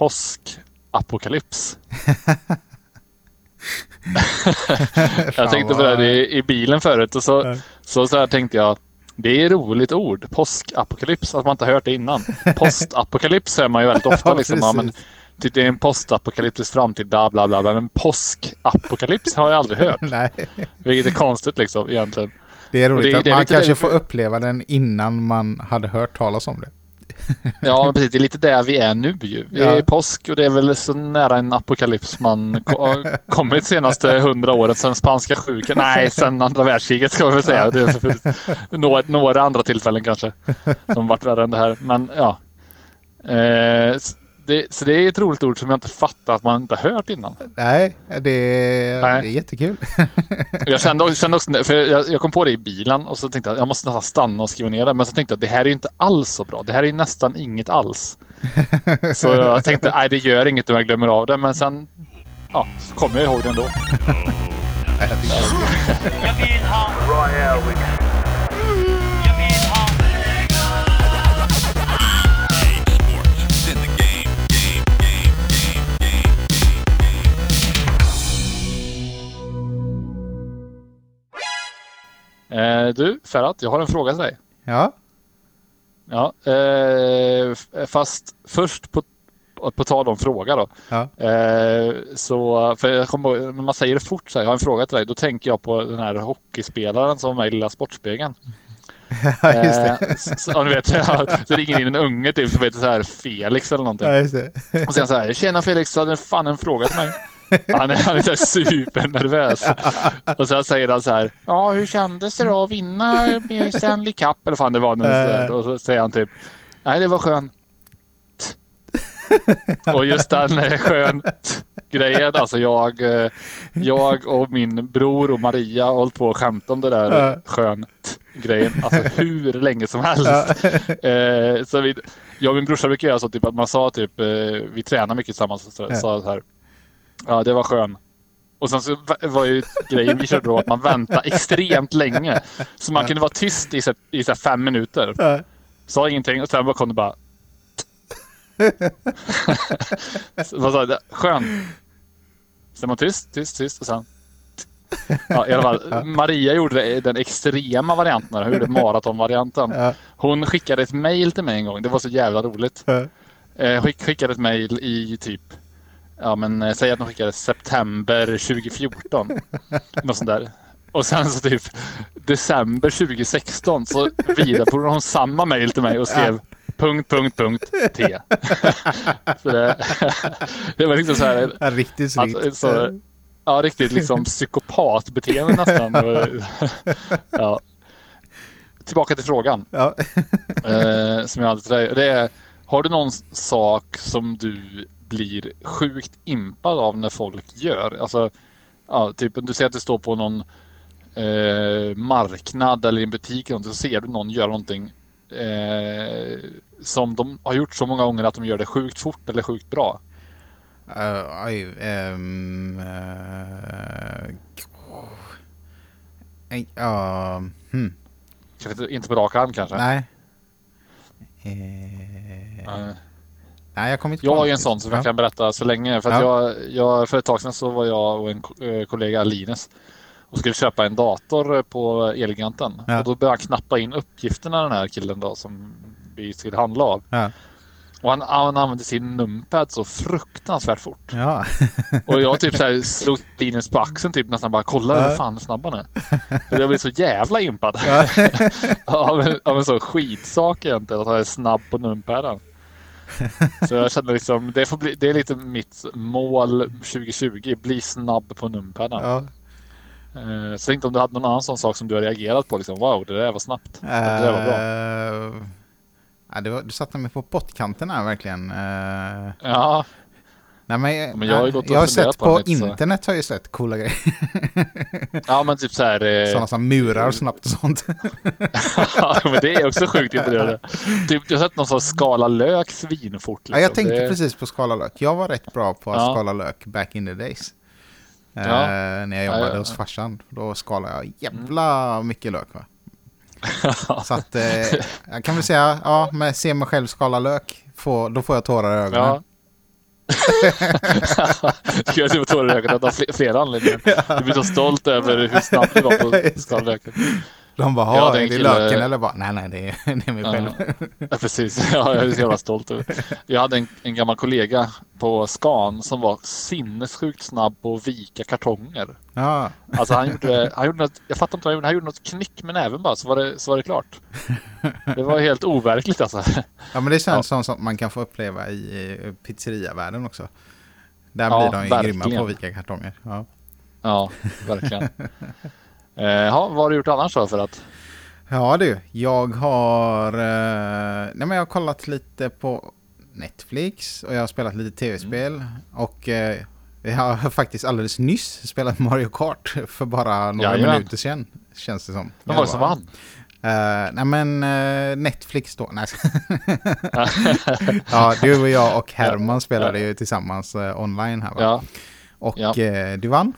påskapokalyps. jag tänkte på det här i, i bilen förut och så, så, så här tänkte jag det är ett roligt ord. Påskapokalyps, att man inte hört det innan. Postapokalyps hör man ju väldigt ofta. Liksom. ja, men, typ, det är en postapokalyptisk framtid, bla bla bla. Men påskapokalyps har jag aldrig hört. Nej. Vilket är konstigt liksom egentligen. Det är roligt det- att det man kanske det- får uppleva den innan man hade hört talas om det. Ja, precis. Det är lite där vi är nu ju. Det är Ja. påsk och det är väl så nära en apokalyps man kommit senaste hundra året sedan spanska sjukan. Nej, sedan andra världskriget ska vi väl säga. Det är några, några andra tillfällen kanske som varit värre än det här. Men ja. Eh, det, så det är ett roligt ord som jag inte fattar att man inte har hört innan. Nej, det det är jättekul. Jag kände, kände också, för jag, jag kom på det i bilen och så tänkte jag jag måste nästan stanna och skriva ner det. Men så tänkte jag att det här är inte alls så bra. Det här är ju nästan inget alls. Så jag tänkte nej det gör inget om jag glömmer av det. Men sen ja, så kommer jag ihåg det ändå. Jag vill ha. Eh, du Ferhat, jag har en fråga till dig. Ja, Ja, eh, fast först på, på tal om fråga då. ja. Eh, så, för jag kommer när man säger det fort så här, jag har en fråga till dig. Då tänker jag på den här hockeyspelaren som var med i Lilla Sportspegeln. ja just Eh, det. så, så, du vet, ja, så ringer in en unge typ som heter så här Felix eller någonting. Ja, just det. Och sen så här, tjena Felix, du hade fan en fråga till mig. Han är, han är så supernervös. Och sen säger han så här, ja hur kändes det då att vinna med Stanley Cup eller fan det var nu. Här. Och så säger han typ, nej det var skönt. Och just den eh, skönt grejen, alltså jag, eh, jag och min bror och Maria har hållit på och skämt om det där skönt grejen, alltså hur länge som helst. Eh, så vi, jag och min brorsa brukar göra så typ att man sa typ, vi tränar mycket tillsammans så, så här, ja det var skön. Och sen så va- var ju grejen vi körde då att man väntade extremt länge. Så man kunde vara tyst i, så, i så fem minuter. Sa ingenting och sen bara kom det bara Så Vad sa? Skön. Sen var tyst, tyst, tyst och sen Ja, i alla fall. Maria gjorde den extrema varianten. Hon gjorde maratonvarianten. Hon skickade ett mail till mig en gång. Det var så jävla roligt. Eh, skick, skickade ett mail i typ Ja men eh, säg att de skickade september 2014. Något sånt där. Och sen så typ december 2016 så vidarebefordrade hon samma mail till mig och skrev punkt, punkt, punkt, T. så det, det var liksom så här. Ja, riktigt Alltså, så, ja, riktigt liksom psykopatbeteende nästan. ja. Tillbaka till frågan Ja. eh, som jag dig. Det är, har du någon sak som du blir sjukt impad av när folk gör? Alltså, ja, typ du ser att det står på någon eh, marknad eller i en butik eller någonting, så ser du någon göra någonting eh, som de har gjort så många gånger att de gör det sjukt fort eller sjukt bra. Uh, oj, ehm, eh, nej, ja, hmm, inte- på rak arm kanske? nej. Eh, nej, jag kommer inte Jag ju en sån som Ja. jag kan berätta så länge. För, att Ja. jag, jag, för ett tag sedan så var jag och en eh, kollega Linus och skulle köpa en dator på Elgiganten. Ja. Och då började han knappa in uppgifterna den här killen då som vi skulle handla av. Ja. Och han, han använde sin numpad så fruktansvärt fort. Ja. Och jag typ så här slog Linus på axeln typ nästan bara kolla Ja. hur fan snabb han är. För jag blev så jävla impad. Ja. av, en, av en sån skitsak egentligen att han är snabb på numpaden. Så jag känner liksom, det, får bli, det är lite mitt mål 2020, bli snabb på numpaden. ja. Eh, så tänkte om du hade någon annan sån sak som du har reagerat på, liksom, wow det där var snabbt. det där var bra. Eh, ja, var, du satte mig på pottkanten här verkligen. Eh, Ja, nej, men, men jag har jag har sett på på, internet har jag sett coola grejer. ja men typ så här. Eh, Sådana som murar snabbt och sånt. ja, men det är också sjukt imponerande. Typ, jag har sett någon som skala lök svinfort. Liksom. Ja, jag tänkte det, precis på skala lök. Jag var rätt bra på att Ja. skala lök back in the days. Eh, Ja. När jag jobbade Ja, ja, hos farsan. Då skalade jag jävla mycket lök. Va? Så att eh, jag kan väl säga, ja, men se mig själv skala lök, få, då får jag tårar i ögonen. Ja. Jag i ögonen av fl- flera anledningar. Du blir så stolt över hur snabbt du var på skallröken. De bara, Ja, ja, det är det kille- löken eller bara, nej nej det är, det är mig Ja. själv. Ja, precis. Ja, jag är så jävla stolt. Jag hade en, en gammal kollega på Scan som var sinnessjukt snabb på att vika kartonger. Ja, Alltså han gjorde, han gjorde något, jag fattar inte vad han gjorde, han gjorde något knick med näven bara så var det, så var det klart. Det var helt overkligt alltså. ja men det känns som sånt man kan få uppleva i pizzeriavärlden också. Där Ja, blir de ju grymma verkligen. på att vika kartonger. Ja. Ja, verkligen. Eh, ja, vad har du gjort annars då för att? Ja du, jag har, eh, nej men jag har kollat lite på Netflix och jag har spelat lite tv-spel. Och eh, jag har faktiskt alldeles nyss spelat Mario Kart för bara några Jajamän. minuter sedan. Känns det som. Vem var det som vann? Uh, nej men eh, Netflix då. Nej. ja, du och jag och Herman spelade ju tillsammans eh, online här va? Ja, Och ja. du vann.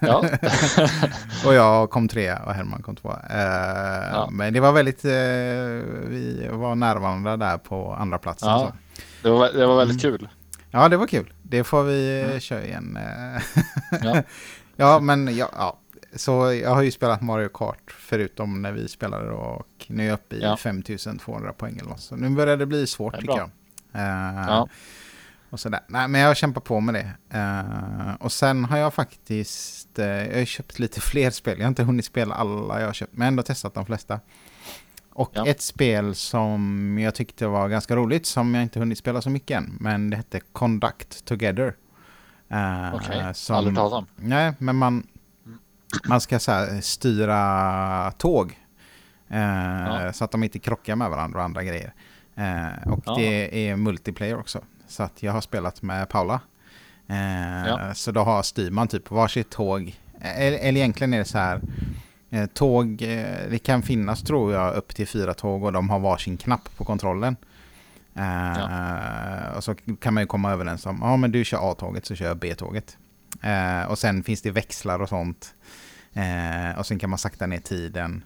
Ja. Och jag kom trea och Herman kom tvåa. Eh, Ja. Men det var väldigt, eh, vi var närvarande där på andra platsen. Ja. Det var, det var väldigt Mm. kul. ja, det var kul. Det får vi eh, köra igen. eh. Ja. ja, men ja, ja. Så jag har ju spelat Mario Kart förutom när vi spelade och nu är jag uppe i Ja. 5200 poäng eller något. Så nu börjar det bli svårt Det tycker jag. Eh, Ja. Och sådär. Nej, men jag kämpar på med det. Eh, och sen har jag faktiskt, eh, jag har köpt lite fler spel. Jag har inte hunnit spela alla jag har köpt, men ändå testat de flesta. Och Ja. ett spel som jag tyckte var ganska roligt, som jag inte hunnit spela så mycket än, men det hette Conduct Together. Eh, Okej, som- aldrig talat om. Nej, men man, man ska så här, styra tåg. Eh, Ja. Så att de inte krockar med varandra och andra grejer. Eh, och Ja. det är multiplayer också. Så att jag har spelat med Paula. Eh, Ja. Så då har styr man typ varsitt tåg. Eller, eller egentligen är det så här. Eh, tåg, eh, det kan finnas tror jag upp till fyra tåg och de har varsin knapp på kontrollen. Eh, Och så kan man ju komma överens om, ja men du kör A-tåget så kör jag B-tåget. Eh, och sen finns det växlar och sånt. Eh, och sen kan man sakta ner tiden.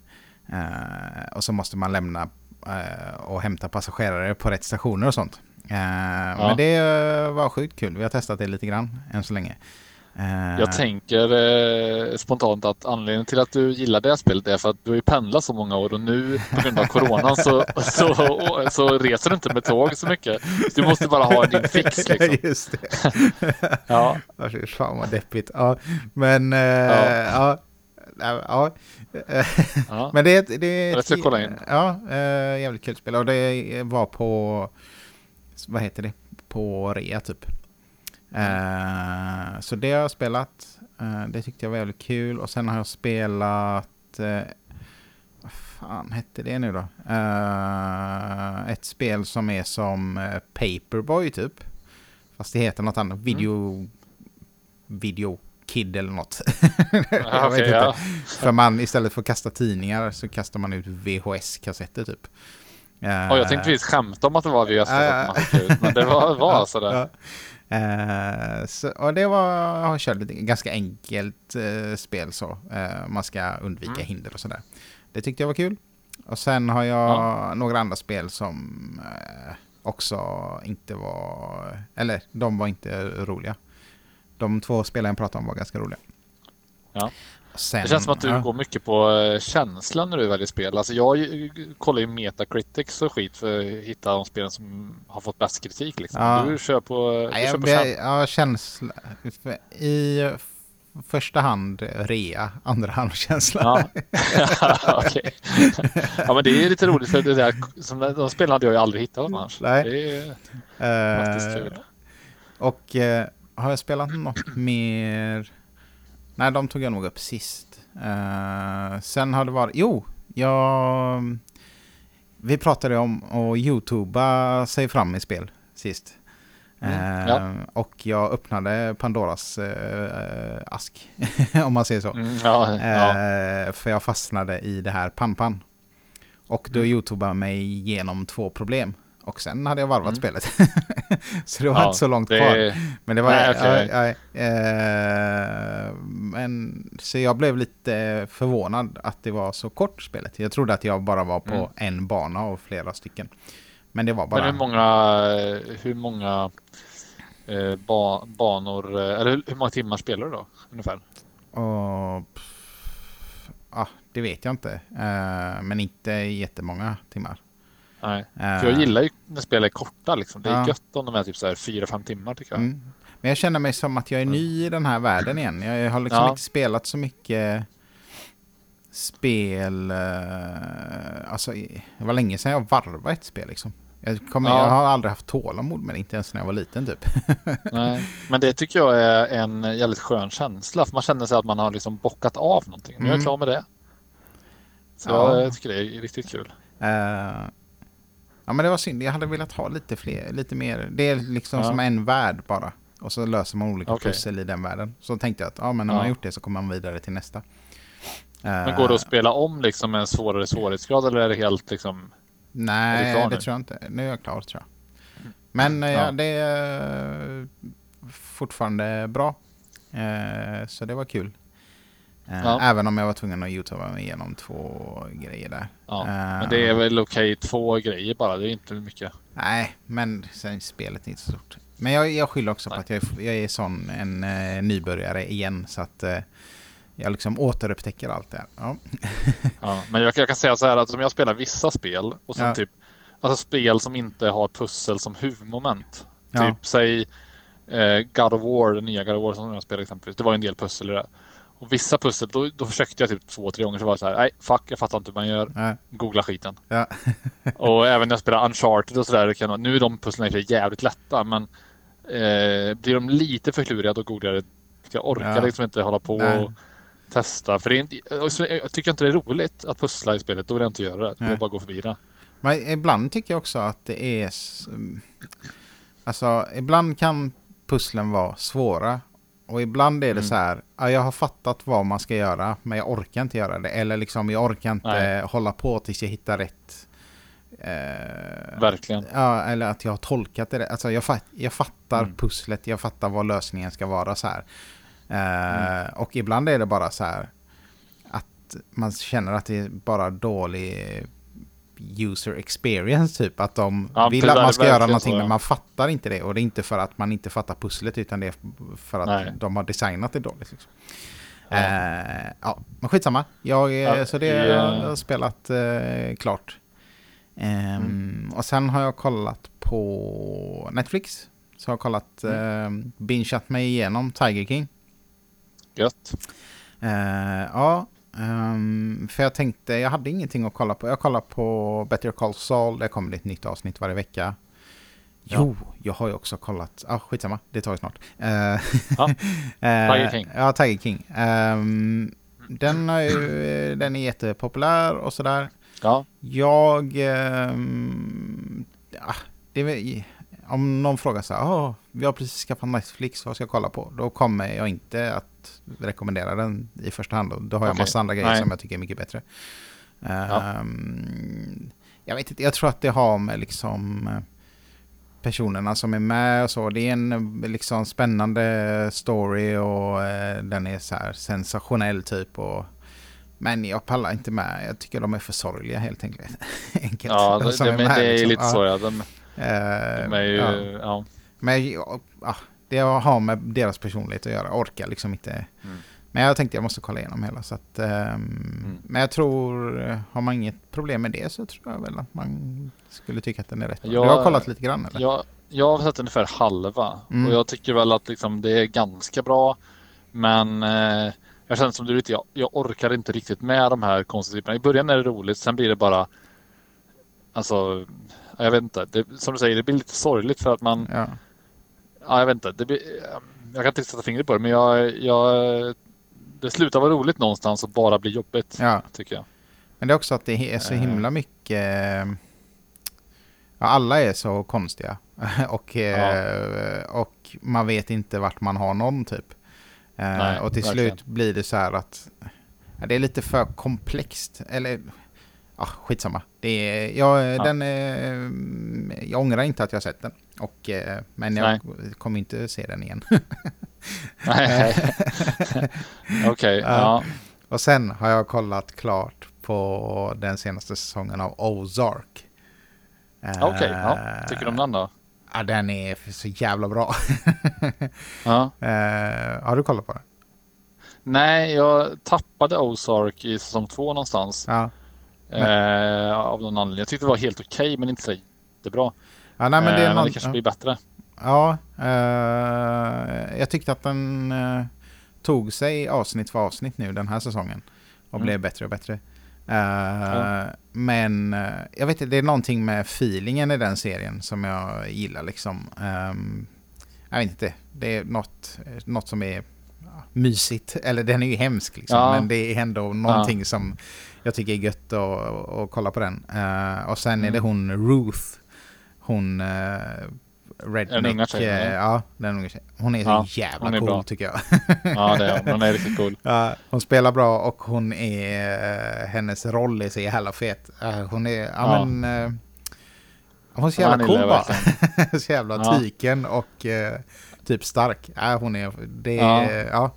Eh, och så måste man lämna eh, och hämta passagerare på rätt stationer och sånt. Eh, Men det var sjukt kul. Vi har testat det lite grann än så länge. Eh, Jag tänker eh, spontant att anledningen till att du gillar det spelet är för att du har ju pendlat så många år och nu på grund av coronan så, så, så reser du inte med tåg så mycket. Du måste bara ha din fix liksom. Just det. Ja, Ja, fan vad deppigt. Ja, men... eh, ja. Ja. ja. ja. Men det, är- det är... Jag ska kolla in. Ja, eh, jävligt kul spel. Och det var på... Vad heter det? På rea typ. Eh, så det har jag spelat. Eh, det tyckte jag var jävligt kul. Och sen har jag spelat... Eh, vad fan hette det nu då? Ett spel som är som Paperboy typ. Fast det heter något annat. Video... Video Kid eller något. Ja, jag vet okej, inte. ja. För man istället för att kasta tidningar så kastar man ut VHS-kassetter typ. Och jag tänkte precis skämta om att det var Ja, ja. skickade ut, men det var, var det. Ja. Eh, så, och det var, jag kört lite, ganska enkelt eh, spel så. Eh, man ska undvika Mm. hinder och sådär. Det tyckte jag var kul. Och sen har jag Ja. några andra spel som också inte var, eller de var inte roliga. De två spelen jag pratade om var ganska roliga. Ja. Sen, Det känns som att du ja. går mycket på eh, känslan när du väljer spel. Alltså jag eh, kollar ju Metacritics och skit för att hitta de spelen som har fått bäst kritik. Liksom. Ja. Du kör på, du kör på känsla. ja, känsla. I första hand rea, andra hand känsla. Ja. Okej. ja men det är lite roligt för det där, som de, spelen hade jag ju aldrig hittat annars. Nej. Det är Eh, kul. och eh, har jag spelat något mer? Nej, de tog jag nog upp sist. Eh, sen har det varit... Jo, jag... Vi pratade om att youtuba sig fram i spel sist. Mm, Eh, ja. Och jag öppnade Pandoras eh, ask, om man säger så. Mm, ja, ja. Eh, för jag fastnade i det här Panpan. Och då Mm. youtubade mig igenom två problem. Och sen hade jag varvat Mm. spelet. så det var Ja, inte så långt det- kvar. Men det var... Nej, okej. ja, ja, eh, men, så jag blev lite förvånad att det var så kort spelet. Jag trodde att jag bara var på Mm. en bana och flera stycken. Men det var bara... Men hur många, hur många eh, ba, banor, eh, eller hur- många timmar spelar du då ungefär? Och... pff, Ja, det vet jag inte. Eh, men inte jättemånga timmar. Nej. Eh, För jag gillar ju när spel är korta liksom. Det är Ja. gött om de är typ så här 4-5 timmar tycker jag. Mm. Men jag känner mig som att jag är ny i den här världen igen. Jag har liksom Ja. inte spelat så mycket spel. eh, Alltså, det var länge sedan jag varvade ett spel liksom. Jag, kommer, Ja. jag har aldrig haft tålamod med det, inte ens när jag var liten typ. Nej. Men det tycker jag är en jävligt skön känsla. För man känner sig att man har liksom bockat av någonting. Nu är jag Mm. klar med det. Så Ja. jag tycker det är riktigt kul. Eh, ja men det var synd, jag hade velat ha lite fler, lite mer. Det är liksom Ja. som en värld bara. Och så löser man olika Okej. pussel i den världen. Så tänkte jag att ja, men när man Ja. har gjort det så kommer man vidare till nästa. Men går det att spela om liksom en svårare svårighetsgrad eller är det helt liksom? Nej, det nu? tror jag inte. Nu är jag klar tror jag. Men eh, ja. Ja. det är eh, fortfarande bra. Eh, så det var kul. Eh, Ja. Även om jag var tvungen att youtuba mig igenom två grejer där. Ja. Eh, Men det är väl okej två grejer bara. Det är inte mycket. Nej, men sen spelet är inte så stort. Men jag, jag skyller också på Nej. att jag, är- jag är sån en eh, nybörjare igen. Så att eh, jag liksom återupptäcker allt det här. Ja. Ja. Men jag, jag kan säga så här att om jag spelar vissa spel och sen Ja. typ Alltså spel som inte har pussel som huvudmoment. Typ säg eh, God of War, den nya God of War som jag spelade exempelvis. Det var en del pussel i det. Och vissa pussel, då, då försökte jag typ två, tre gånger så var det så här, nej fuck jag fattar inte hur man gör. Ja. Googla skiten. Ja. Och även när jag spelar Uncharted och sådär, nu är de pusslen i jävligt lätta men eh, blir de lite för kluriga då googlar jag. Jag orkar Ja. liksom inte hålla på Nej. och testa. För det är inte, jag tycker inte det är roligt att pussla i spelet, då vill jag inte göra det. Då vill Nej. jag bara gå förbi det. Men ibland tycker jag också att det är... Alltså, ibland kan pusslen vara svåra. Och ibland är det Mm. så här, ja, jag har fattat vad man ska göra, men jag orkar inte göra det. Eller liksom, jag orkar inte Nej. hålla på tills jag hittar rätt. Eh, Verkligen. Ja, eller att jag har tolkat det. Alltså jag, fat, jag fattar Mm. pusslet, jag fattar vad lösningen ska vara så här. Eh, Mm. Och ibland är det bara så här att man känner att det är bara dålig user experience typ. Att de Ja, vill att man ska göra någonting så, ja. men man fattar inte det. Och det är inte för att man inte fattar pusslet utan det är för att Nej. de har designat det dåligt. Liksom. Ja. Eh, ja, men skitsamma. Jag, eh, Ja, så det har eh, jag spelat eh, klart. Ehm, Mm. Och sen har jag kollat på Netflix. Så har jag kollat, Mm. eh, bingeat mig igenom Tiger King. Gött. Eh, ja, ehm, för jag tänkte, jag hade ingenting att kolla på. Jag kollar på Better Call Saul, det kommer ett nytt avsnitt varje vecka. Ja. Jo, jag har ju också kollat, ah, skitsamma, det tar vi snart. Eh, Ja, eh, Tiger King. Ja, Tiger King. Ehm, den, är ju, den är jättepopulär och sådär. Ja. Jag... ehm, ja, det är, om någon frågar så här, "Åh, vi har precis skaffat Netflix, vad ska jag kolla på? Då kommer jag inte att rekommendera den i första hand. Då, då har jag Okej. massa andra grejer Nej. som jag tycker är mycket bättre. Ehm, jag vet inte, jag tror att det har med liksom eh, personerna som är med och så. Det är en eh, liksom spännande story och eh, den är så här sensationell typ. Och, men jag pallar inte med. Jag tycker de är för sorgliga helt enkelt. enkelt. Ja, De det, men med, det är liksom. lite Ja. så ja. De, Eh, de är ju, ja. ja. Men ja, ja, det har med deras personlighet att göra. Jag orkar liksom inte. Mm. Men jag tänkte jag måste kolla igenom hela. Så att, ehm, Men jag tror, har man inget problem med det så tror jag väl att man skulle tycka att den är rätt bra. Ja, du har kollat lite grann eller? Jag, jag har sett ungefär halva Mm. och jag tycker väl att liksom det är ganska bra. Men eh, jag känner som du lite, jag, jag orkar inte riktigt med de här konsttyperna. I början är det roligt, sen blir det bara Alltså, jag vet inte. Det, som du säger, det blir lite sorgligt för att man Ja. Ja, jag vet inte. Det blir, jag kan inte sätta fingret på det, men jag, jag, det slutar vara roligt någonstans och bara bli jobbigt, ja. tycker jag. Men det är också att det är så Eh. himla mycket... Ja, alla är så konstiga. och, eh, och man vet inte vart man har någon typ. Eh, Nej, och till verkligen. slut blir det så här att ja, det är lite för komplext. Eller ja, skitsamma. Det är, jag, Ja. den är, jag ångrar inte att jag sett den. Och, eh, men jag kommer inte se den igen. Nej. Okej, ja. Och sen har jag kollat klart på den senaste säsongen av Ozark. Okej, ja. Tycker du om den då? Ja, den är så jävla bra. Ja. Eh, har du kollat på den? Nej, jag tappade Ozark i säsong två någonstans. Ja. Eh, av någon anledning. Jag tyckte det var helt okej, men inte så jättebra. Ja, nej, men det eh, någon, det kanske blir bättre. Ja, eh, jag tyckte att den eh, tog sig avsnitt för avsnitt nu den här säsongen. Och Mm. blev bättre och bättre. Eh, Ja. Men eh, jag vet inte, det är någonting med feelingen i den serien som jag gillar liksom. Ehm, jag vet inte, det är något, något som är mysigt. Eller den är ju hemsk liksom, Ja. men det är ändå någonting som jag tycker är gött att, kolla på den. Eh, och sen är det Mm. hon Ruth, hon uh, Redneck. unga tjejen, eller? ja, den unga tjejen. Hon är så Ja, jävla hon är cool bra. tycker jag. Ja, det är hon. Hon är riktigt cool. Ja, hon spelar bra och hon är, hennes roll är så jävla fet. Hon är, ja, Ja. men, hon är så Ja, jävla cool bara. så jävla Ja. tyken och typ stark. Ja, hon är, det Ja. ja.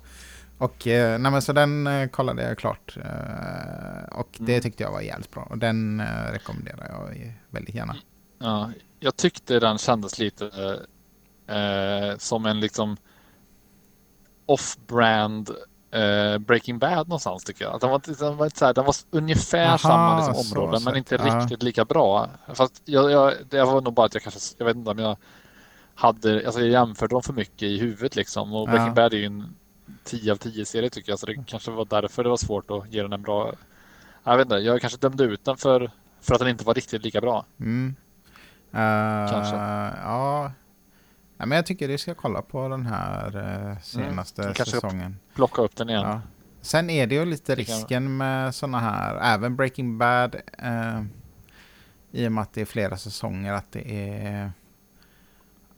Och eh, nej men så den eh, kollade jag klart. Eh, och det Mm. tyckte jag var jävligt bra. Och den rekommenderar jag väldigt gärna. Ja, jag tyckte den kändes lite eh, som en liksom off-brand eh, Breaking Bad någonstans tycker jag. Att Den var, den var, så här, den var ungefär Aha, samma liksom, så områden men inte riktigt lika bra. Fast jag, jag, det var nog bara att jag kanske, jag vet inte om jag hade, alltså jag jämförde dem för mycket i huvudet liksom. Och Breaking Ja. Bad är ju en 10 av 10 serie tycker jag. Så det kanske var därför det var svårt att ge den en bra... Jag vet inte, jag kanske dömde ut den för, för att den inte var riktigt lika bra. Mm. Eh, Kanske. Ja. Nej, men jag tycker du ska kolla på den här eh, senaste Mm, säsongen. Plocka upp den igen. Ja. Sen är det ju lite risken med sådana här, även Breaking Bad, eh, i och med att det är flera säsonger, att det är...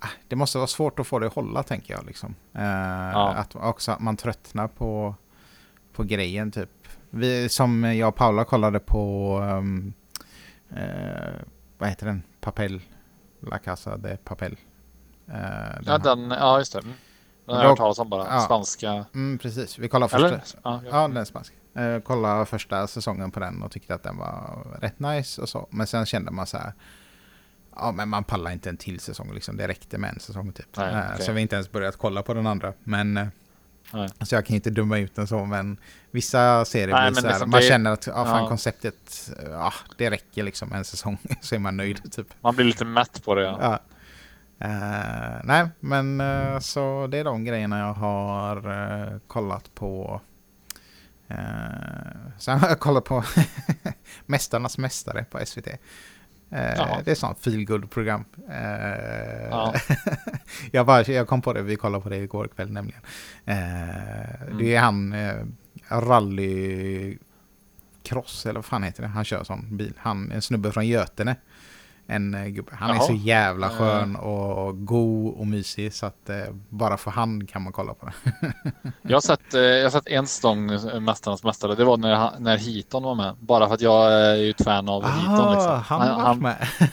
Ah, Det måste vara svårt att få det att hålla, tänker jag. Liksom. Eh, Att också att man tröttnar på, på grejen, typ. Vi, som jag och Paula kollade på, ehm, eh, vad heter den? Papel? La Casa de Papel. Eh, den Ja, den, ja just det. Den har jag hört talas om bara. ja. Spanska. Mm, precis. Vi kollade första. Eller? Ja, Ja, den är spansk. Eh, kollade första säsongen på den och tyckte att den var rätt nice och så. Men sen kände man så här. Ja, men man pallar inte en till säsong liksom. Det räckte med en säsong typ. Nej, Eh, okej. Så vi har inte ens börjat kolla på den andra. Men eh, Nej. så jag kan inte döma ut den så. Men vissa serier Nej, blir så här. liksom man det- känner att ja, fan, ja. konceptet, ja, det räcker liksom en säsong. så är man nöjd typ. Man blir lite mätt på det. Ja. Ja. Eh, nej, men eh, så det är de grejerna jag har eh, kollat på. Uh, sen har jag kollat på Mästarnas Mästare på SVT. Eh, Jaha. det är sånt feelgood program Eh, Ja. jag, bara, jag kom på det, vi kollade på det igår kväll nämligen. Eh, Det är han uh, rallycross, eller vad fan heter det? Han kör sån bil. Han, en snubbe från Götene. En eh, gubbe. Han är Jaha. så jävla Eh. skön och god och mysig så att eh, bara för han kan man kolla på det. Jag, har sett, eh, jag sett en säsong eh, Mästarnas Mästare. Det var när, han- när Heaton var med. Bara för att jag är ju ett fan av Heaton. Liksom. Ah, han har varit med.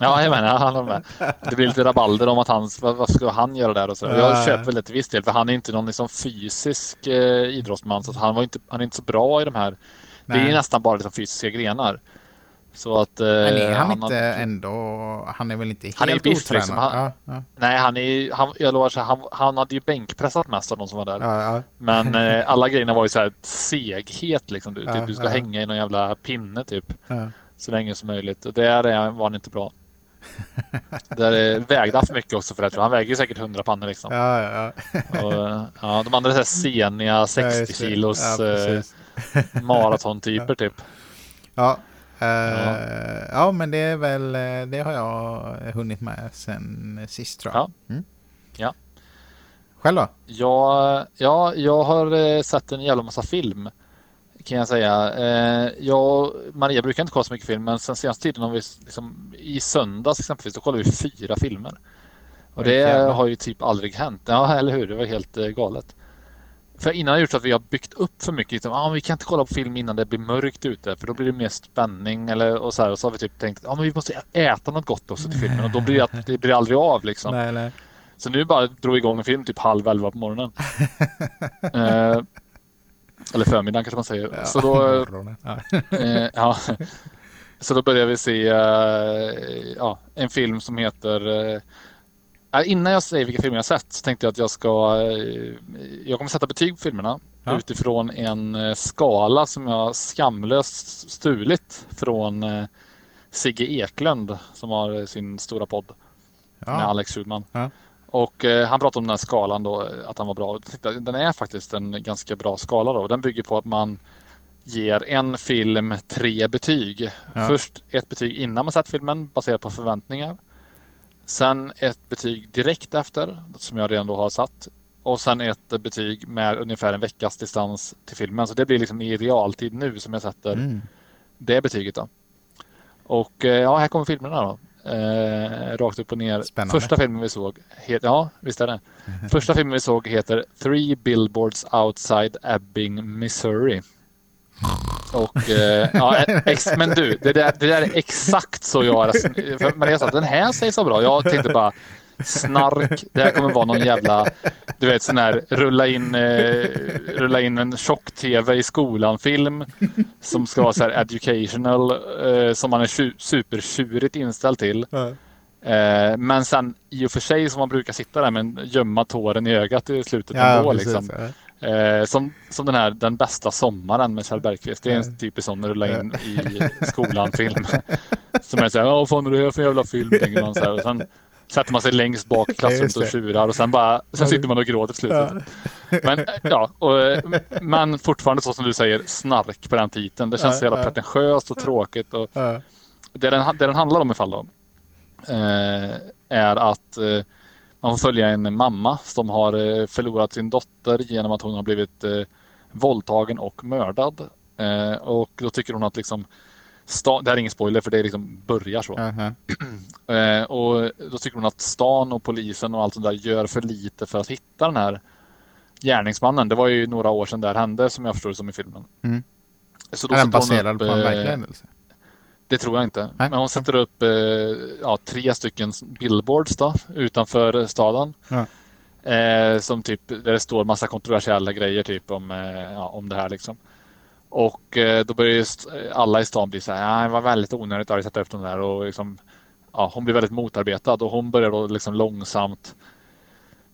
Ja, jag menar, han var med. Det blir lite rabalder om att han, vad, vad ska han göra där och så. Ja. Jag köper väl det till viss del, för han är inte någon liksom fysisk eh, idrottsman, så han, var inte, han är inte så bra i de här. Det är Nej. ju nästan bara liksom fysiska grenar. Så att... Eh, Men är han, har- inte ändå, han är väl inte helt Han är biff, liksom. Han- Ja, ja, Nej, han är han, jag lovar, så här, han, han hade ju bänkpressat mest av de som var där. ja. Men eh, alla grejerna var ju så här seghet liksom. Du, typ, du ska hänga i någon jävla pinne typ. Så länge som möjligt. Och där är, var han inte bra. Där eh, vägde han för mycket också för det. Han väger ju säkert 100 pannor liksom. ja, ja. Och, ja, de andra är seniga Ja, 60 just det. kilos Ja, eh, maratontyper typ. Ja, Ja. ja. men det är väl, eh, det har jag hunnit med sen sist tror jag. Ja. Mm. Ja. Själv då? Ja, ja, jag har eh, sett en jävla massa film kan jag säga. Eh, jag och Maria brukar inte kolla så mycket film men sen senaste tiden har vi liksom, i söndags exempelvis då kollade vi fyra filmer. Och det har ju typ aldrig hänt. Ja, eller hur? Det var helt eh, galet. För innan har gjort så att vi har byggt upp för mycket. Liksom, ah, vi kan inte kolla på film innan det blir mörkt ute för då blir det mer spänning. Eller, och, så här, och så har vi typ tänkt att ah, men vi måste äta något gott också till filmen och då blir det, det blir aldrig av. Liksom. Nej, nej. Så nu bara drog igång en film typ halv elva på morgonen. eh, eller förmiddagen kanske man säger. Ja, Så då, eh, ja. Så då började vi se eh, ja, en film som heter eh, Innan jag säger vilka filmer jag sett så tänkte jag att jag ska eh, Jag kommer sätta betyg på filmerna Ja. utifrån en eh, skala som jag skamlöst stulit från eh, Sigge Eklund som har sin stora podd med Ja. Alex Schulman. Ja. Och han pratade om den här skalan då, att han var bra. Den är faktiskt en ganska bra skala då. Den bygger på att man ger en film tre betyg. Först ett betyg innan man sett filmen baserat på förväntningar. Sen ett betyg direkt efter, som jag redan då har satt. Och sen ett betyg med ungefär en veckas distans till filmen. Så det blir liksom i realtid nu som jag sätter Mm. det betyget då. Och eh, ja, här kommer filmerna då. Eh, rakt upp och ner. Spännande. Första filmen vi såg, het, ja visst är det. Första filmen vi såg heter Three Billboards Outside Ebbing, Missouri. Och eh, ja, ex, men du, det där, det där är exakt så jag. För Maria sa att den här sägs så bra. Jag tänkte bara snark. Det här kommer vara någon jävla, du vet sån här rulla in, eh, rulla in en tjock-tv i skolan-film som ska vara så här educational, eh, som man är tju- supertjurigt inställd till. Eh, men sen i och för sig som man brukar sitta där med gömma tåren i ögat i slutet Ja, ändå. precis. Liksom. Eh, som, som den här Den bästa sommaren med Kjell Bergqvist. Det är en typisk sån rulla in i skolan-film. som är såhär, vad fan är det här för jävla film? Tänker man så här. Och sen sätter man sig längst bak i klassrummet och tjurar och sen bara, sen sitter man och gråter till slutet. Men, eh, ja, och, eh, men fortfarande så som du säger, snark på den titeln. Det känns så jävla pretentiöst och tråkigt. Och, det, den, det den handlar om i fall då, eh, är att eh, man får följa en mamma som har eh, förlorat sin dotter genom att hon har blivit eh, våldtagen och mördad. Eh, och då tycker hon att liksom det här är ingen spoiler för det liksom börjar så. Aha. Eh, och då tycker hon att stan och polisen och allt sånt där gör för lite för att hitta den här gärningsmannen. Det var ju några år sedan det här hände som jag förstår det som i filmen. Mm. Så Är den baserad upp, på en eh, verklig händelse? Det tror jag inte. Nej. Men hon sätter upp eh, ja, tre stycken billboards då, utanför staden. Ja. Eh, som typ, där det står massa kontroversiella grejer typ om, eh, ja, om det här liksom. Och eh, då börjar ju st- alla i stan bli så här, ja, det var väldigt onödigt att sätta upp de där och liksom, ja, hon blir väldigt motarbetad och hon börjar då liksom långsamt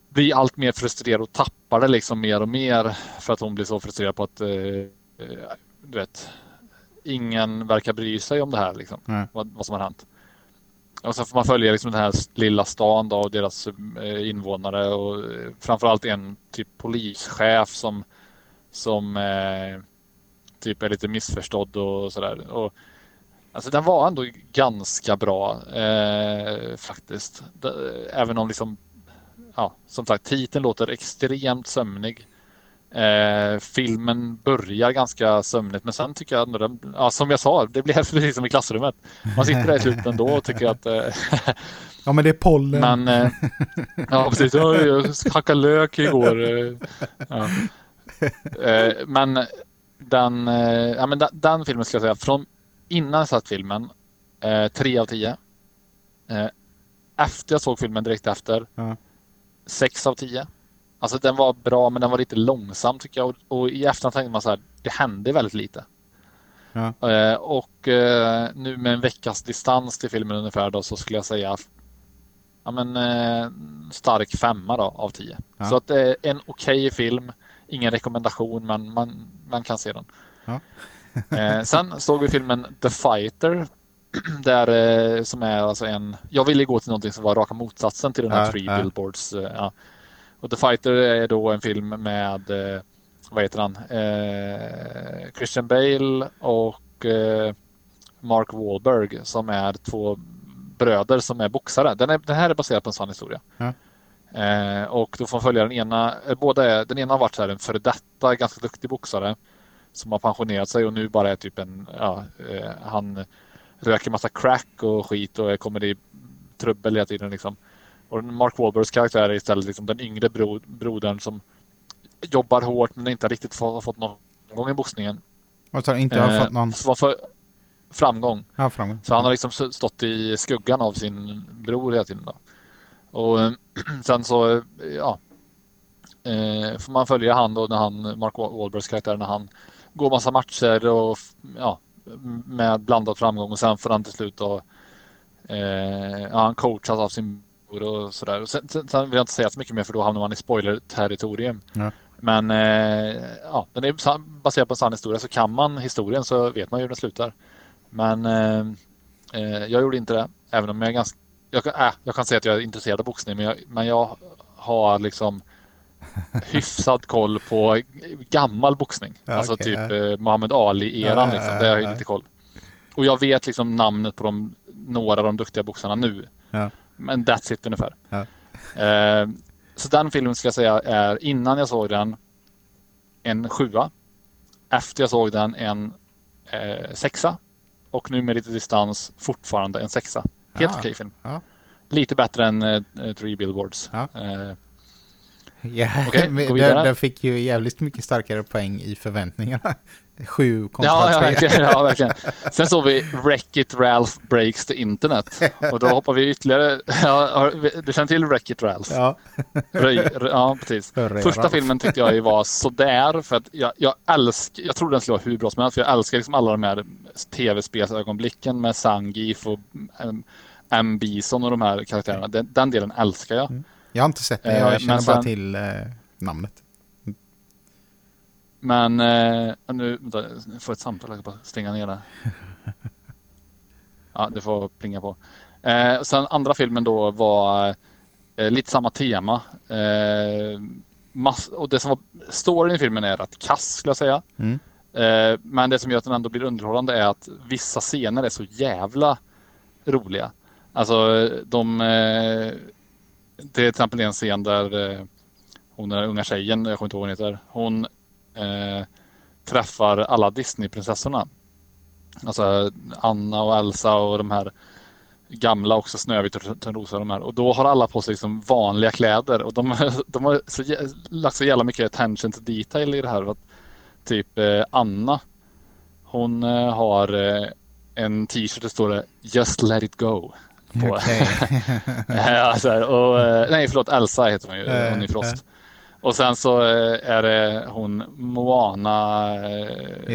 bli allt mer frustrerad och tappar det liksom mer och mer för att hon blir så frustrerad på att, eh, eh, du vet, ingen verkar bry sig om det här liksom, vad, vad som har hänt. Och så får man följa liksom den här lilla stan då och deras eh, invånare och eh, framförallt en typ polischef som som eh, typ är lite missförstådd och sådär. Och, alltså den var ändå ganska bra eh, faktiskt. Även om liksom, ja, som sagt titeln låter extremt sömnig. Eh, filmen börjar ganska sömnigt men sen tycker jag ändå den, ja, som jag sa, det blir precis som i klassrummet. Man sitter där i slutet ändå och tycker att eh, Ja men det är pollen. men eh, ja, precis. Ja, Jag hackade lök igår. eh, Ja. Eh, Men den, eh, ja, men den, den filmen skulle jag säga från innan jag satt filmen, 3 av 10. Eh, efter jag såg filmen direkt efter, Ja. 6 av 10. Alltså den var bra men den var lite långsam tycker jag och, och i efterhand tänkte man så här, det hände väldigt lite. Ja. Eh, och eh, nu med en veckas distans till filmen ungefär då så skulle jag säga ja, men, eh, stark femma då, av tio. Ja. Så att det är en okej film. Ingen rekommendation men man, man kan se den. Ja. eh, sen såg vi filmen The Fighter. Där, eh, som är alltså en, jag ville gå till någonting som var raka motsatsen till den här Three. Billboards. eh, ja. Och The Fighter är då en film med, eh, vad heter han, eh, Christian Bale och eh, Mark Wahlberg som är två bröder som är boxare. Den, är, den här är baserad på en sann historia. Ja. Eh, och då får man följa den ena, eh, båda är, den ena har varit så här en före detta ganska duktig boxare som har pensionerat sig och nu bara är typ en, ja, eh, han röker massa crack och skit och kommer i trubbel hela tiden liksom. Och Mark Wahlbergs karaktär är istället liksom den yngre bro, brodern som jobbar hårt men inte riktigt har fått någon gång i boxningen. Och så inte har Eh, fått någon för framgång. ja, framgång. Så han har liksom stått i skuggan av sin bror hela tiden. Då. Och eh, sen så, ja, eh, får man följa han då när han, Mark Wa- Wahlbergs karaktär, när han går massa matcher och ja, med blandad framgång och sen får han till slut då eh, ja, han coachas av sin bror och sådär. Sen, sen, sen vill jag inte säga så mycket mer för då hamnar man i spoiler-territorium. Ja. Men eh, ja, den är baserad på en sann historia så kan man historien så vet man ju hur den slutar. Men eh, eh, jag gjorde inte det, även om jag är ganska jag kan, äh, jag kan säga att jag är intresserad av boxning, men jag, men jag har liksom hyfsad koll på gammal boxning. Ja, alltså okej, typ ja. eh, Muhammad Ali-eran. Liksom. Det har jag ja. lite koll. Och jag vet liksom namnet på de, några av de duktiga boxarna nu. Ja. Men that's it ungefär. Ja. Eh, så den filmen ska jag säga är innan jag såg den en sjua. Efter jag såg den en eh, sexa. Och nu med lite distans fortfarande en sexa. Helt Ah. okej film. Ja. Lite bättre än eh, Three Billboards. Ja. Eh, Ja, vidare. den, den fick ju jävligt mycket starkare poäng i förväntningarna. Sju kontra Ja, tre. verkligen, ja, verkligen. Sen såg vi Wreck-It Ralph Breaks the Internet. Och då hoppar vi ytterligare. Ja, du känner till Wreck-It Ralph? Ja. Röj- Ja, precis. Första Ralph. filmen tyckte jag ju var sådär. För att jag, jag älskar, jag trodde den skulle vara hur bra som helst. För jag älskar liksom alla de här tv-spelsögonblicken med Sangif och M. Bison och de här karaktärerna. Den, den delen älskar jag. Jag har inte sett den, Eh, jag men känner bara sen- till eh, namnet. Men eh, nu, vänta, jag får ett samtal, jag ska bara stänga ner det. Ja, det får plinga på. Eh, sen andra filmen då var eh, lite samma tema. Eh, mass, och det som var storyn i filmen är rätt kass skulle jag säga. Mm. Eh, men det som gör att den ändå blir underhållande är att vissa scener är så jävla roliga. Alltså de... Eh, det är till exempel en scen där eh, hon den unga tjejen, jag kommer inte ihåg vad hon heter, hon eh, träffar alla Disneyprinsessorna. Alltså Anna och Elsa och de här gamla också, Snövit och Törnrosa och de här. Och då har alla på sig liksom vanliga kläder och de, de har så, lagt så jävla mycket attention to detail i det här. Att typ eh, Anna, hon eh, har eh, en t-shirt där står det Just let it go. På. Okej. Ja, här, och, eh, nej, förlåt, Elsa heter hon ju. Eh, Hon är Frost. Och sen så eh, är det hon Moana eh.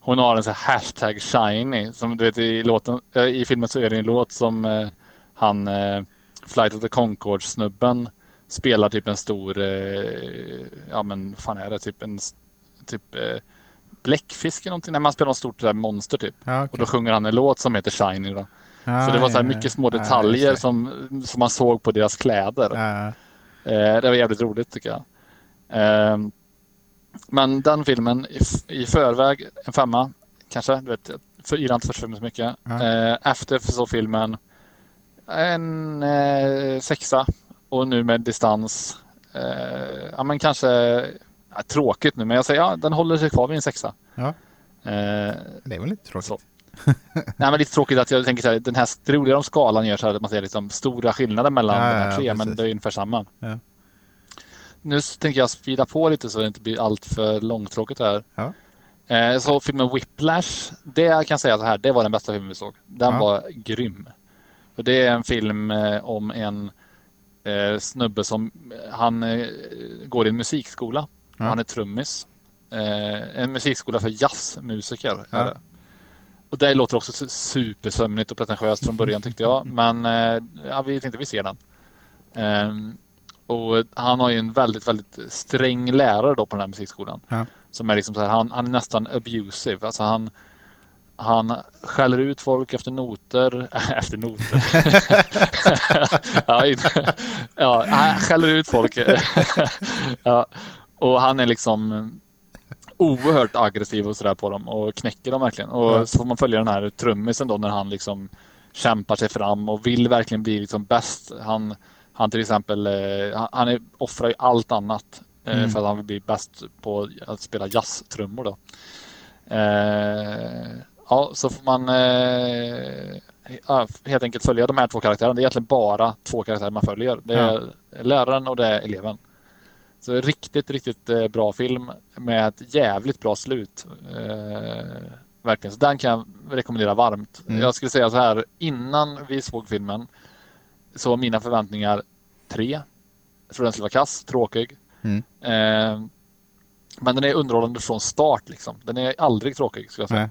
Hon har en sån här hashtag shiny. Som du vet i låten, eh, i filmen så är det en låt som han Flight of the Conchords snubben spelar typ en stor, ja men fan är det, typ en typ bläckfisk eller någonting. Nej, man spelar något stort där monster typ. Ja, Och okej. då sjunger han en låt som heter Shiny då. Ja, Så det var så här mycket små detaljer det. som, som man såg på deras kläder. Ja, Eh, det var jävligt roligt tycker jag. Eh, men den filmen i, förväg, en femma kanske. Du vet, för gillar inte första filmen så mycket. Eh, efter så filmen en eh, sexa. Och nu med distans. Eh, ja men kanske ja, tråkigt nu men jag säger ja, den håller sig kvar vid en sexa. Ja. Eh, det är väl lite tråkigt. Så. Nej, men lite tråkigt att jag tänker så här, den här roliga om skalan gör så här att man ser liksom stora skillnader mellan Ja, de här tre, ja, men det är ungefär samma. Ja. Nu tänker jag speeda på lite så det inte blir allt för långtråkigt här. Eh, så filmen Whiplash, det jag kan säga så här, det var den bästa filmen vi såg. Den var grym. Och det är en film eh, om en eh, snubbe som, han eh, går i en musikskola. Han är trummis. Eh, en musikskola för jazzmusiker. Ja. Är det. Och det låter också su- supersömnigt och pretentiöst från början tyckte jag. Men eh, ja, vi tänkte vi ser den. Ehm, och han har ju en väldigt, väldigt sträng lärare då på den här musikskolan. Ja. Som är liksom så här, han, han är nästan abusive. Alltså han, han skäller ut folk efter noter. efter noter. ja, ja, han skäller ut folk. ja. Och han är liksom oerhört aggressiv och sådär på dem och knäcker dem verkligen. Och Ja. så får man följa den här trummisen då när han liksom kämpar sig fram och vill verkligen bli liksom bäst. Han, han till exempel, eh, han, han är, offrar ju allt annat eh, Mm. för att han vill bli bäst på att spela jazztrummor då. Eh, ja, så får man eh, helt enkelt följa de här två karaktärerna. Det är egentligen bara två karaktärer man följer. Det är läraren och det är eleven. Så riktigt, riktigt eh, bra film med ett jävligt bra slut. Eh, verkligen. Så den kan jag rekommendera varmt. Mm. Jag skulle säga så här, innan vi såg filmen så var mina förväntningar tre. Jag trodde den skulle vara kass, tråkig. Mm. Eh, men den är underhållande från start liksom. Den är aldrig tråkig skulle jag säga. Nej.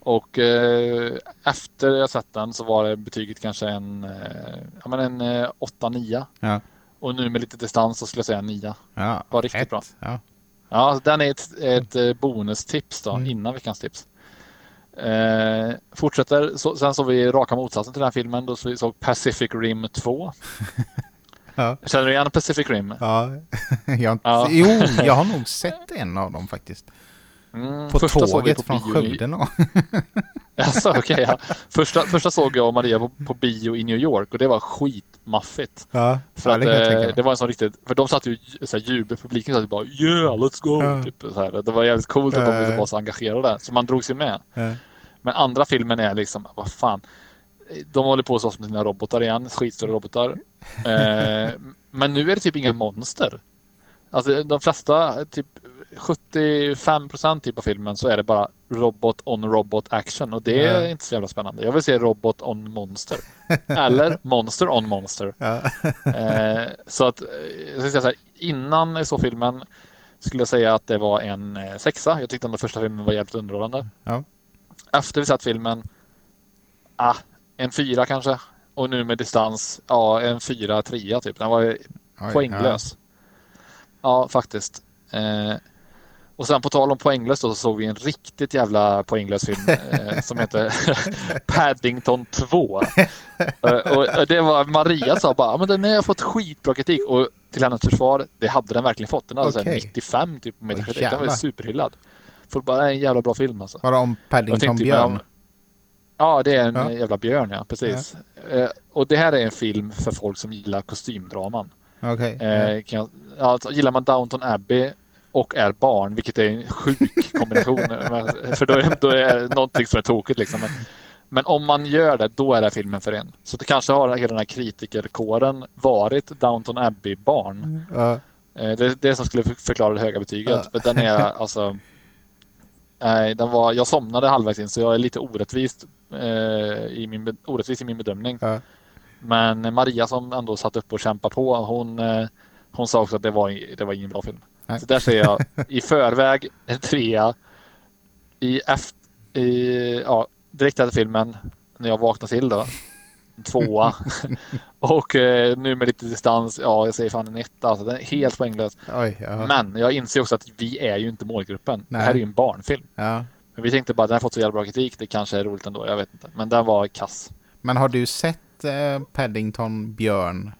Och eh, efter jag sett den så var det betyget kanske en, eh, ja, men en eh, 8-9. Ja. Och nu med lite distans så skulle jag säga 9. Ja, Var riktigt fett. bra. Ja. Ja, så den är ett, ett eh, bonustips då, Mm. innan veckans tips. Eh, fortsätter, så, sen såg vi raka motsatsen till den här filmen. Då så vi såg Pacific Rim 2. Ja. Känner du igen Pacific Rim? Ja. jag, Ja. Jo, jag har nog sett en av dem faktiskt. Mm, På första tåget från bio i- Skövde. nå. Alltså, okej, ja. första, första såg jag och Maria på, på bio i New York och det var skitmaffigt. Ja, För att, det eh, det var en sån riktigt, för de satt ju så här, jubel, publiken satt ju bara yeah let's go. Ja. Typ, så här. Det var jävligt coolt att de Ja. var så engagerade så man drog sig med. Ja. Men andra filmen är liksom, vad fan. De håller på så med sina robotar igen, skitstora robotar. Eh, men nu är det typ inga monster. Alltså de flesta, typ 75 procent typ av filmen så är det bara robot on robot action och det är Ja. inte så jävla spännande. Jag vill se robot on monster. Eller monster on monster. Ja. Eh, så att, eh, jag säga så här, innan jag såg filmen skulle jag säga att det var en eh, sexa. Jag tyckte den första filmen var jävligt underhållande. Ja. Efter vi sett filmen, ah, en fyra kanske. Och nu med distans, ja en fyra, trea typ. Den var Oj, poänglös. Ja, faktiskt. Eh, och sen på tal om poänglös då, så såg vi en riktigt jävla poänglös film eh, som heter Paddington 2. Eh, och det var Maria sa bara, "Ja, men den har fått skitbra kritik och till hennes försvar, det hade den verkligen fått. Den hade Okej. 95 typ på Metacritic. Den var superhyllad. Folk bara, "Det är en jävla bra film alltså. Var det om Paddington Björn? men- Ja, det är en Ja. jävla björn ja, precis. Eh, och det här är en film för folk som gillar kostymdraman. Okej. Eh, jag, alltså, gillar man Downton Abbey och är barn, vilket är en sjuk kombination. För då är, då är det någonting som är tokigt. Liksom. Men, men om man gör det, då är det filmen för en. Så det kanske har hela den här kritikerkåren varit Downton Abbey-barn. Ja. Eh, det är det som skulle för- förklara det höga betyget. För den är alltså... Nej, den var, jag somnade halvvägs in så jag är lite orättvist, eh, i, min, orättvis i min bedömning. Ja. Men Maria som ändå satt upp och kämpade på, hon, eh, hon sa också att det var, det var ingen bra film. Nej. Så där ser jag i förväg en trea. I, efter, i ja, direkt efter filmen, när jag vaknar till då, en tvåa. och eh, nu med lite distans, ja jag säger fan en etta. Alltså, den är helt poänglös. Oj, ja. Men jag inser också att vi är ju inte målgruppen. Det Nej. här är ju en barnfilm. ja. Men vi tänkte bara den har fått så jävla bra kritik. Det kanske är roligt ändå. Jag vet inte. Men den var kass. Men har du sett eh, Paddington Björn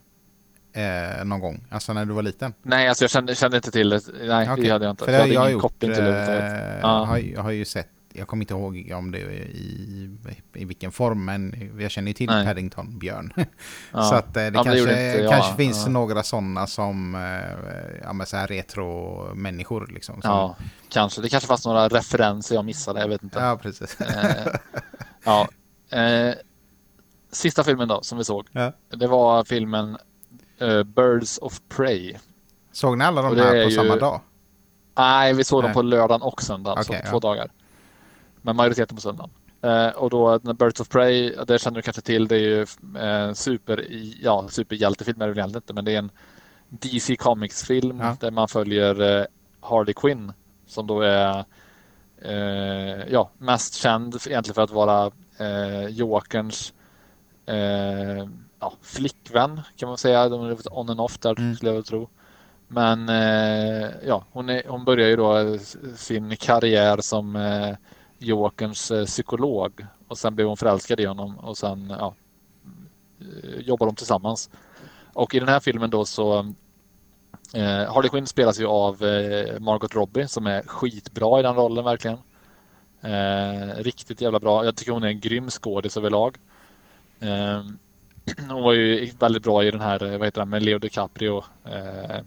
eh, någon gång? Alltså när du var liten? Nej, alltså jag kände, kände inte till det. Nej, Okej. det hade jag inte. För jag det hade har jag ingen gjort. koppling till det jag, Ja. har, jag har ju sett, jag kommer inte ihåg om det i, i vilken form, men jag känner ju till Nej. Paddington Björn. Ja. Så att eh, det Ja, det kanske, gjorde inte jag. kanske finns några sådana som eh, ja, men så här retro-människor. Liksom, som, Ja, kanske. Det kanske fanns några referenser jag missade. Jag vet inte. ja, precis. Eh, ja. Eh, sista filmen då, som vi såg. Ja. Det var filmen eh, Birds of Prey. Såg ni alla de här är på ju- samma dag? Nej, vi såg dem Nej. på lördagen och söndagen. Okej, så ja. två dagar. Men majoriteten på söndagen. Eh, och då Birds of Prey, det känner du kanske till, det är ju eh, super, ja, superhjältefilm är det väl inte, men det är en DC Comics-film Ja. där man följer eh, Harley Quinn som då är ja, mest känd egentligen för att vara eh, Jokerns ja, flickvän kan man säga. De är lite on and off där Mm. skulle jag väl tro. Men eh, ja, hon, är, hon börjar ju då sin karriär som eh, Jokerns eh, psykolog och sen blir hon förälskad i honom och sen ja, eh, jobbar de tillsammans. Och i den här filmen då så eh, Harley Quinn spelas ju av eh, Margot Robbie som är skitbra i den rollen verkligen. Eh, riktigt jävla bra. Jag tycker hon är en grym skådis överlag. Eh, hon var ju väldigt bra i den här, eh, vad heter den, med Leo DiCaprio. Eh,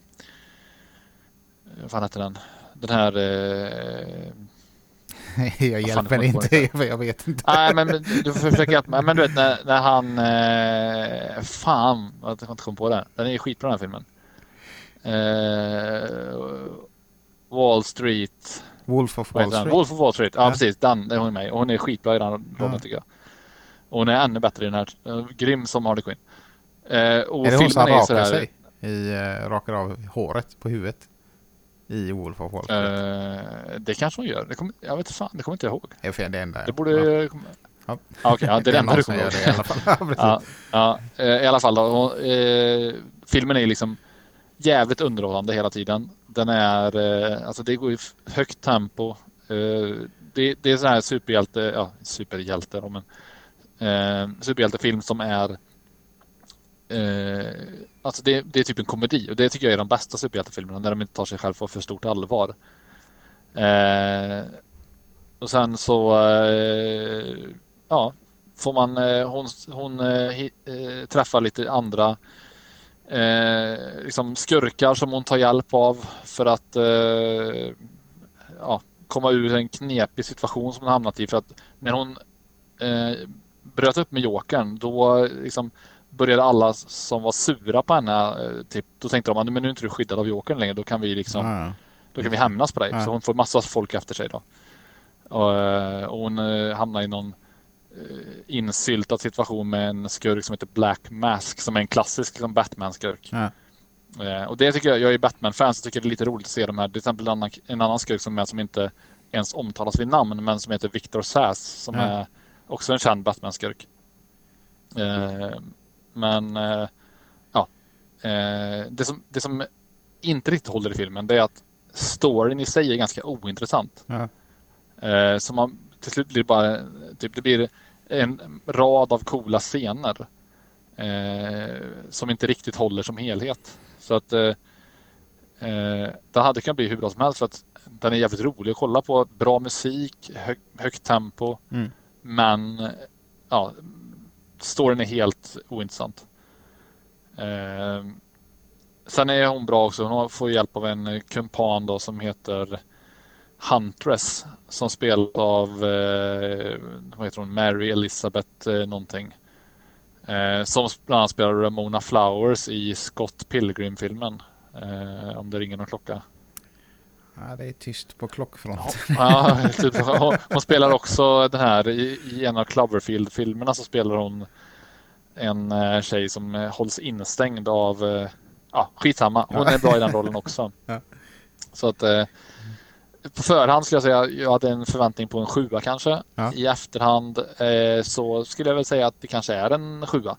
vad fan heter den? Den här... Eh, jag hjälper jag inte, jag vet inte. nej, men du får försöka hjälpa mig. Men du vet när, när han... Eh, fan, jag kan inte komma på det. Den är ju skitbra den här filmen. Eh, Wall Street. Wolf of Wall? Street. Wolf of Wall Street. Ja, Ja. precis. Den är hon med. Och Hon är skitbra i den rollen Ja. tycker jag. Och hon är ännu bättre i den här. Eh, Grym som Harley Quinn. Eh, och Är det hon som rakar sådär- sig? I, uh, rakar av håret på huvudet? i Wolf of Wall Street? Eh, det kanske hon gör. Det kommer, jag vet inte fan, det kommer inte jag ihåg. Det är det enda. Det borde... ja. Ja. Ja. Ja, det är det enda du kommer ihåg. det i alla fall. Ja. Ja, eh, i alla fall då. Hon, eh, filmen är liksom jävligt underhållande hela tiden. Den är, eh, alltså det går i högt tempo. Det, det är sån här superhjälte, ja superhjälte då, men eh, superhjältefilm som är eh, Alltså det, det är typ en komedi och det tycker jag är de bästa superhjältefilmerna när de inte tar sig själva på för stort allvar. Eh, och sen så eh, ja, får man, eh, hon, hon eh, eh träffar lite andra eh, liksom skurkar som hon tar hjälp av för att eh, ja, komma ur en knepig situation som hon hamnat i. För att när hon eh, bröt upp med Jokern då liksom började alla som var sura på henne, eh, typ, då tänkte de att men nu är inte du skyddad av Jokern längre, då kan vi liksom då kan vi hämnas på dig. Så hon får massa folk efter sig då. Och, eh, och hon eh, hamnar i någon eh, insyltad situation med en skurk som heter Black Mask som är en klassisk liksom, Batman-skurk. Eh, och det tycker jag, jag är Batman-fan så tycker det är lite roligt att se de här. Till exempel en annan, en annan skurk som är som inte ens omtalas vid namn men som heter Victor Sass som är också en känd Batman-skurk. Eh, men eh, ja, eh, det, som, det som inte riktigt håller i filmen det är att storyn i sig är ganska ointressant. Eh, så man, till slut blir bara typ, det blir en rad av coola scener som inte riktigt håller som helhet. Så att det hade kunnat bli hur bra som helst för att den är jävligt rolig att kolla på. Bra musik, hög, högt tempo. Mm. Men ja, storyn är helt ointressant. Eh, sen är hon bra också. Hon får hjälp av en eh, kumpan då som heter Huntress som spelas av eh, vad heter hon? Mary Elizabeth eh, någonting. Eh, som bland annat spelar Ramona Flowers i Scott Pilgrim-filmen. Eh, om det ringer någon klocka ja, det är tyst på klockfront. Ja, typ, hon, hon spelar också den här i, i en av Cloverfield-filmerna så spelar hon en eh, tjej som eh, hålls instängd av, eh, ja skitsamma, hon är bra i den rollen också. Ja. Så att eh, på förhand skulle jag säga jag hade en förväntning på en sjua kanske. Ja. I efterhand eh, så skulle jag väl säga att det kanske är en sjua.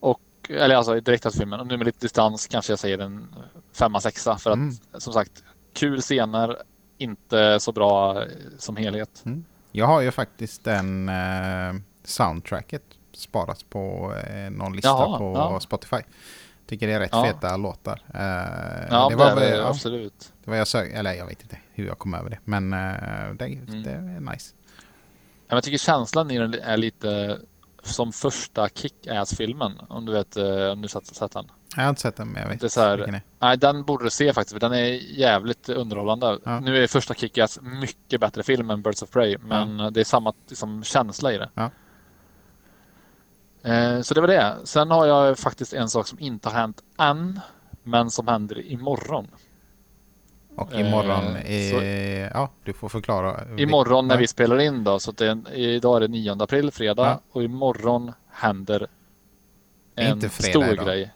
Och, eller alltså direkt efter filmen. Och nu med lite distans kanske jag säger en femma, sexa. För att Mm. som sagt, kul scener, inte så bra eh, som helhet. Jag har ju faktiskt den eh, soundtracket sparat på eh, någon lista Jaha, på ja. Spotify. Tycker det är rätt Ja. feta låtar. Eh, Ja, det, det, var, är det absolut. det var jag sök, eller jag vet inte hur jag kom över det. Men eh, det, Mm. det är nice. Jag tycker känslan i den är lite som första Kick-Ass-filmen. Om du vet, eh, om du sett, sett den. Jag har inte sett den men jag vet Det är så här- vilken är. Nej, den borde du se faktiskt, för den är jävligt underhållande. Ja. Nu är första Kick-Ass mycket bättre film än Birds of Prey, men det är samma liksom, känsla i det. Ja. Eh, så det var det. Sen har jag faktiskt en sak som inte har hänt än, men som händer imorgon. Och imorgon, Eh, så- ja du får förklara. Imorgon när vi spelar in då, så det är, idag är det 9 april, fredag, Ja. och imorgon händer Det en inte fredag stor idag. grej.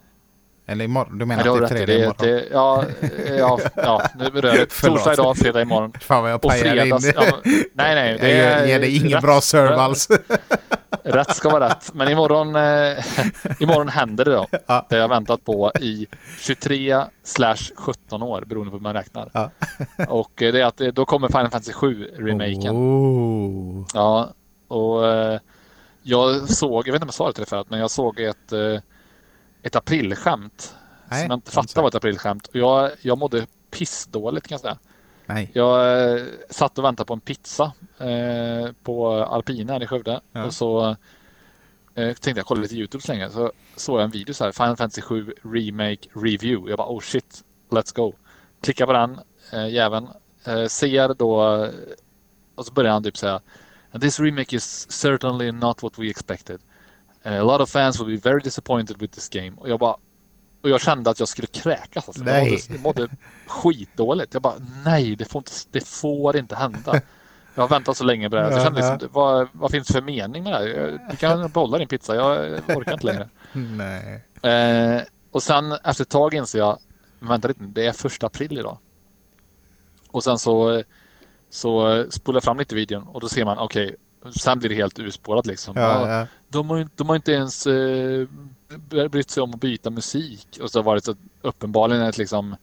Eller imorgon, du Nej, menar det har att det är fredag det, imorgon? det, ja, ja, ja, nu berör det. Torsdag idag, fredag imorgon. Fan vad jag pajar in det. Ja, nej, nej. jag ger, ger dig ingen rätt. bra serve alls. Rätt ska vara rätt. Men imorgon, eh, imorgon händer det då. Ja. Det jag har väntat på i 23 slash 17 år beroende på hur man räknar. Ja. Och eh, det är att eh, då kommer Final Fantasy 7 remaken. Oh. Ja, och eh, jag såg, jag vet inte om jag sa det till dig förut, men jag såg ett, eh, ett aprilskämt. Nej, som jag inte inte fattade var ett aprilskämt. Och jag, jag mådde pissdåligt kan jag säga. Nej. Jag eh, satt och väntade på en pizza eh, på Alpina här i Skövde. Ja. Och så eh, tänkte jag kolla lite YouTube så länge. Så såg jag en video så här, Final Fantasy 7 Remake Review. Jag bara oh shit, let's go. Klickar på den eh, jäveln. Eh, ser då, och så börjar han typ säga This remake is certainly not what we expected. Eh, a lot of fans will be very disappointed with this game. Och jag bara och jag kände att jag skulle kräkas. Alltså. Jag, Nej. mådde, jag mådde skitdåligt. Jag bara, nej, det får inte, det får inte hända. Jag har väntat så länge på det här. Jag kände liksom, vad, vad finns det för mening med det här? Jag- Du kan behålla din pizza, jag orkar inte längre. Nej. Eh, och sen efter ett tag inser jag, vänta lite, det är första april idag. Och sen så, så spolar jag fram lite videon och då ser man, okej, sen blir det helt urspårat liksom. Ja, Ja, ja. De, har, de har inte ens eh, brytt sig om att byta musik. Och så har varit så uppenbarligen ett liksom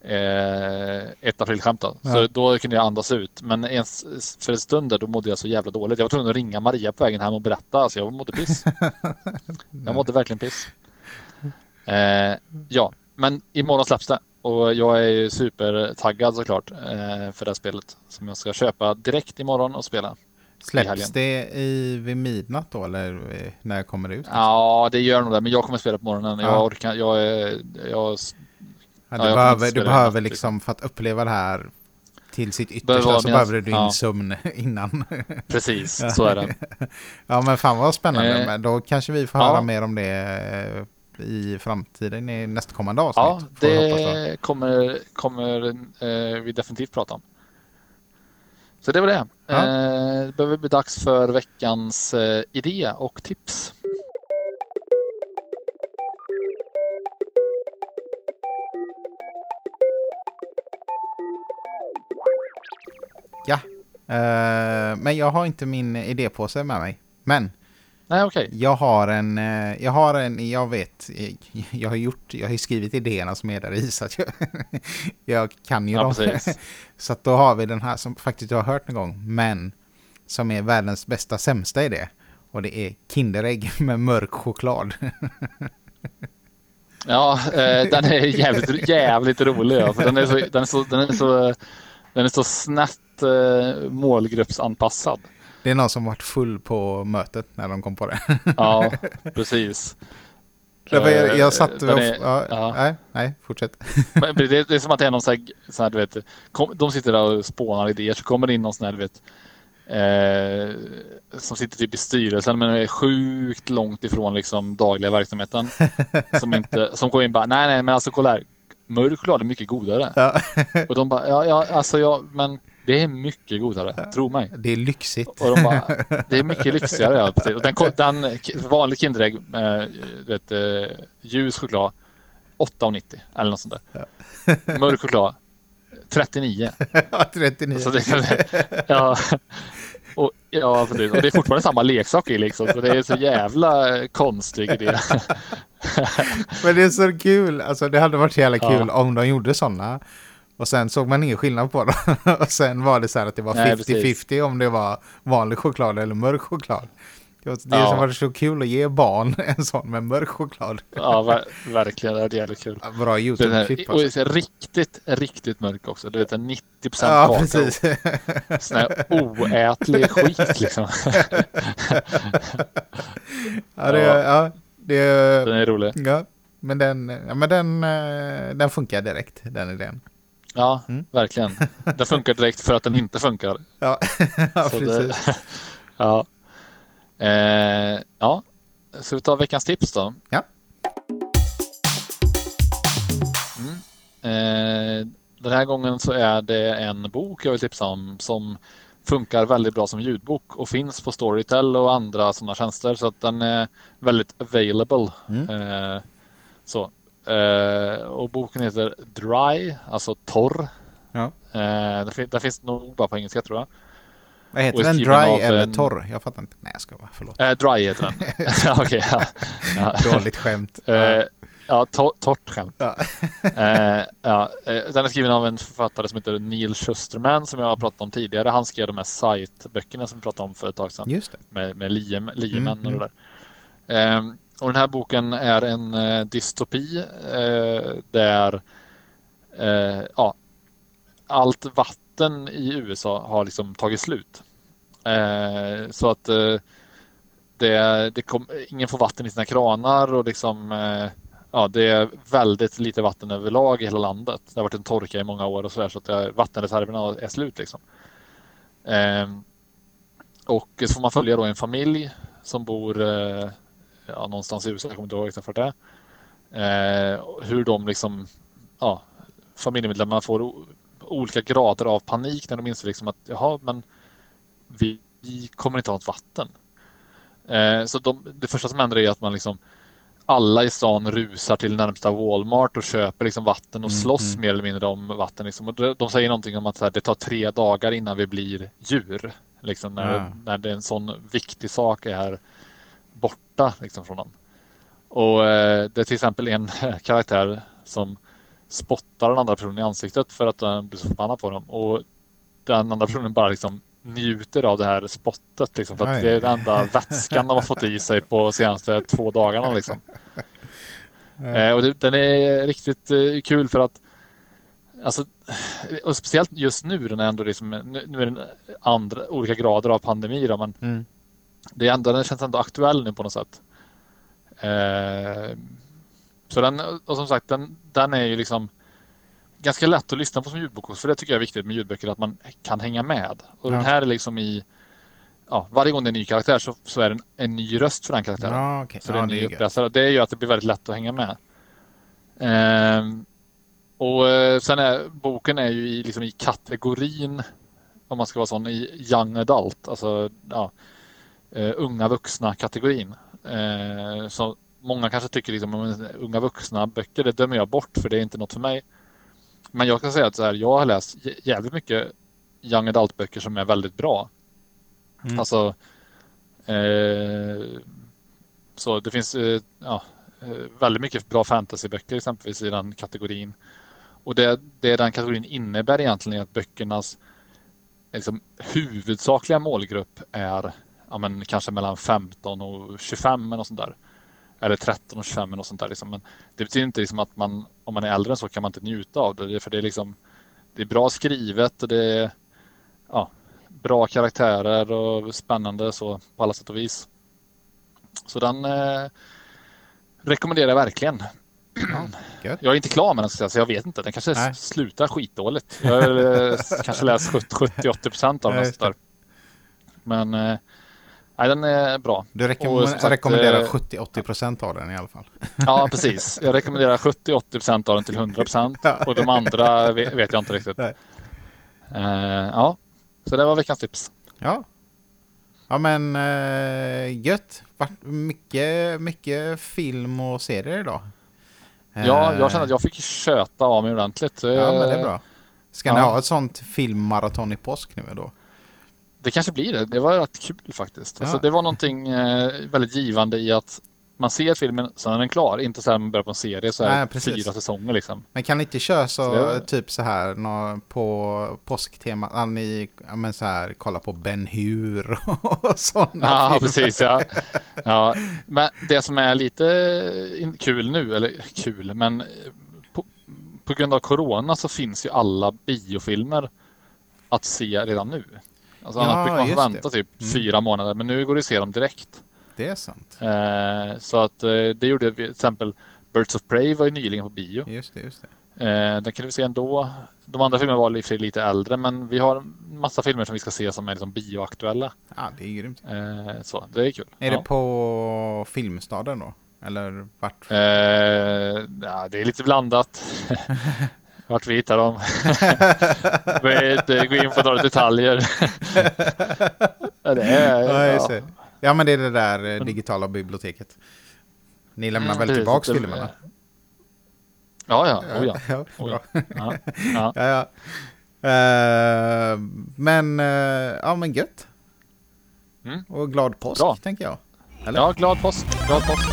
eh, ett aprilskämt då. Så Ja. då kunde jag andas ut. Men ens för en stund där då mådde jag så jävla dåligt. Jag var tvungen att ringa Maria på vägen hem och berätta. Alltså jag mådde piss. jag mådde verkligen piss. Eh, ja, men imorgon släpps det. Och jag är ju supertaggad såklart eh, för det här spelet. Som jag ska köpa direkt imorgon och spela. Släpps det i, vid midnatt då eller eh, när kommer det ut? Ja, det gör nog det. Men jag kommer spela på morgonen. Jag Ja. orkar. Jag. Jag, Ja, du jag kommer behöver, du behöver natt, liksom, för att uppleva det här till sitt yttersta så mina- behöver du din ja. sömn innan. precis, så är det. ja men fan vad spännande. Eh, då kanske vi får ja. höra mer om det eh, i framtiden i nästkommande avsnitt. Ja, det kommer, kommer eh, vi definitivt prata om. Så det var det. Ja. Eh, det behöver bli dags för veckans eh, idé och tips. Ja. Eh, men jag har inte min idépåse med mig. Men Nej, okej. jag har en, eh, jag har en, jag vet, jag har gjort, jag har skrivit idéerna som är där i så att jag, jag kan ju Ja, dem. precis. Så att då har vi den här som faktiskt jag har hört någon gång, men som är världens bästa sämsta idé. Och det är Kinderägg med mörk choklad. Ja, eh, den är jävligt, jävligt rolig. För den, är så, den, är så, den, är så, den är så snett eh, målgruppsanpassad. Det är någon som varit full på mötet när de kom på det. Ja, precis. Jag, Eh, jag satt den är- ja, ja. Nej, nej, fortsätt. Men Det, det är som att det är någon sån här, sån här du vet, kom, de sitter där och spånar idéer så kommer det in någon sån här, du vet, eh, som sitter typ i styrelsen men är sjukt långt ifrån liksom dagliga verksamheten. som, inte, som går in och bara, nej nej men alltså kolla här, mörk choklad är mycket godare. Ja. Och de bara, ja, ja alltså ja, men det är mycket godare, tro mig. Det är lyxigt. Och de bara, det är mycket lyxigare. Ja, precis. Och den, den vanlig Kinderägg med du vet, eh, ljus choklad 8,90 eller något sånt där. Mörk choklad 39. Ja, 39. Så det, ja, och, ja, precis. och det är fortfarande samma leksak i liksom. Så det är så jävla konstig idé. Men det är så kul. Alltså det hade varit så jävla Ja. kul om de gjorde sådana. Och sen såg man ingen skillnad på dem. och sen var det så här att det var Nej, 50-50 om det var vanlig choklad eller mörk choklad. Det Det Ja. som var så kul att ge barn en sån med mörk choklad. Ja, ver- verkligen. Det är jävligt kul. Bra YouTube-klipp. och Alltså. så riktigt, riktigt mörk också. Du vet, en 90 Ja, kakao. precis. Sån här oätlig skit liksom. ja, det, ja, det, Den är rolig. ja, men den, ja, men den, eh, den funkar direkt, den idén. Ja, Mm. verkligen. Den funkar direkt för att den inte funkar. Ja, ja precis. det, ja. Eh, ja, så vi tar veckans tips då. Ja. Mm. Eh, den här gången så är det en bok jag vill tipsa om som funkar väldigt bra som ljudbok och finns på Storytel och andra sådana tjänster så att den är väldigt available. Mm. Eh, så. Eh, och boken heter Dry, alltså torr. Ja. Eh, fin- den finns nog bara på engelska tror jag. Vad heter den? Dry av eller en- torr? Jag fattar inte. Nej, jag ska bara. Förlåt. Eh, dry heter den. Okej, ja. Ja. Dåligt skämt. Eh, ja, to- torrt skämt. Ja. Eh, ja, eh, den är skriven av en författare som heter Neil Schusterman som jag har pratat om tidigare. Han skrev de här Sight-böckerna som vi pratade om för ett tag sedan. Just det. Med, med liem, liemän Mm, och det där. Eh, och den här boken är en eh, dystopi eh, där eh, ja, allt vatten i USA har liksom tagit slut. Eh, så att eh, det, det kom, ingen får vatten i sina kranar och liksom eh, ja, det är väldigt lite vatten överlag i hela landet. Det har varit en torka i många år och så där så att vattenreserverna är slut liksom. Eh, och så får man följa då en familj som bor eh, ja, någonstans i USA, jag kommer inte ihåg exakt vart det är. Eh, hur de liksom, ja, familjemedlemmarna får olika grader av panik när de inser liksom att jaha, men vi, vi kommer inte ha något vatten. Eh, så de, det första som händer är att man liksom alla i stan rusar till närmsta Walmart och köper liksom vatten och Mm, slåss mm. mer eller mindre om vatten. Liksom. Och de, säger någonting om att här, det tar tre dagar innan vi blir djur. Liksom, när, Ja. när det är en sån viktig sak är borta liksom, från dem. Och eh, det är till exempel en karaktär som spottar den andra personen i ansiktet för att den blir så förbannad på dem. Och den andra personen bara liksom njuter av det här spottet. Liksom, för att det är den enda vätskan de har fått i sig på senaste två dagarna. Liksom. Eh, och det, den är riktigt eh, kul för att Alltså, och speciellt just nu, den är ändå liksom, nu, nu är den andra, olika grader av pandemi. Då, men Mm. Det är ändå, den känns ändå aktuell nu på något sätt. Eh, så den, och som sagt, den, den är ju liksom ganska lätt att lyssna på som ljudbok. För det tycker jag är viktigt med ljudböcker, att man kan hänga med. Och den Ja. här är liksom i, ja, varje gång det är en ny karaktär så, så är det en, en ny röst för den karaktären. Ja, okej. Så det är en det ny uppläsare. Det gör att det blir väldigt lätt att hänga med. Ehm, och eh, sen är boken är ju i, liksom i kategorin, om man ska vara sån, i young adult, alltså ja, eh, unga vuxna kategorin. Eh, så många kanske tycker liksom om unga vuxna böcker, det dömer jag bort för det är inte något för mig. Men jag kan säga att så här, jag har läst jä- jävligt mycket young adult böcker som är väldigt bra. Mm. Alltså eh, så det finns eh, ja, eh, väldigt mycket bra fantasyböcker exempelvis i den kategorin. Och det, det den kategorin innebär egentligen är att böckernas liksom, huvudsakliga målgrupp är ja, men, kanske mellan 15 och 25 eller något sånt där. Eller 13 och 25 eller något sånt där. Liksom. Men det betyder inte liksom att man, om man är äldre så kan man inte njuta av det. För det är, liksom, det är bra skrivet och det är ja, bra karaktärer och spännande så på alla sätt och vis. Så den eh, rekommenderar jag verkligen. Jag är inte klar med den så jag vet inte. Den kanske Nej. slutar skitdåligt. Jag har eh, kanske läst 70-80 procent av den. Men eh, nej, den är bra. Du rekom Och som sagt, rekommenderar eh, 70-80% av den i alla fall. Ja, precis. Jag rekommenderar 70-80 procent av den till 100 procent. Och de andra vet, jag inte riktigt. Eh, ja, så det var veckans tips. Ja. Ja men uh, gött. Vart mycket, mycket film och serier idag. Ja, Eh, jag känner att jag fick köta av mig ordentligt. Ja men det är bra. Ska ni Ja. ha ett sånt filmmaraton i påsk nu då? Det kanske blir det. Det var rätt kul faktiskt. Alltså, Ja. det var någonting eh, väldigt givande i att man ser filmen, sen är den klar. Inte så här man börjar på en serie så här Nej, fyra säsonger liksom. Men kan ni inte köra så, Så typ så här nå, på påsktema, att ni men så här, kolla på Ben Hur och sådana Ja, filmer? precis. Ja. Ja. Men det som är lite kul nu, eller kul, men på, på grund av corona så finns ju alla biofilmer att se redan nu. Alltså Ja, annars brukar man få det. vänta typ Mm. fyra månader, men nu går det att se dem direkt. Det är sant. Eh, så att eh, det gjorde vi, till exempel Birds of Prey var ju nyligen på bio. Just det, just det. Eh, den kunde vi se ändå. De andra filmerna var lite, lite äldre, men vi har en massa filmer som vi ska se som är liksom bioaktuella. Ja, det är grymt. Eh, så det är kul. Är Ja. det på Filmstaden då? Eller vart? Eh, ja, det är lite blandat. Vart vi hittar dem. Gå in på några detaljer. det är, Ja, ja. men det är det där eh, digitala biblioteket. Ni lämnar Mm, väl Det- filmerna? Ja, ja. Oh, ja. ja, Oh, ja. Ja, ja. Eh, men, eh, ja men gött. Mm. Och glad påsk, Bra. tänker jag. Eller? ja, glad påsk. Glad påsk.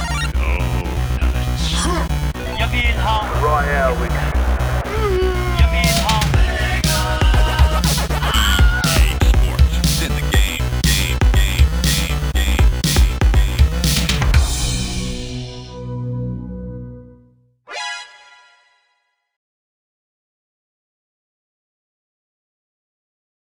Right here we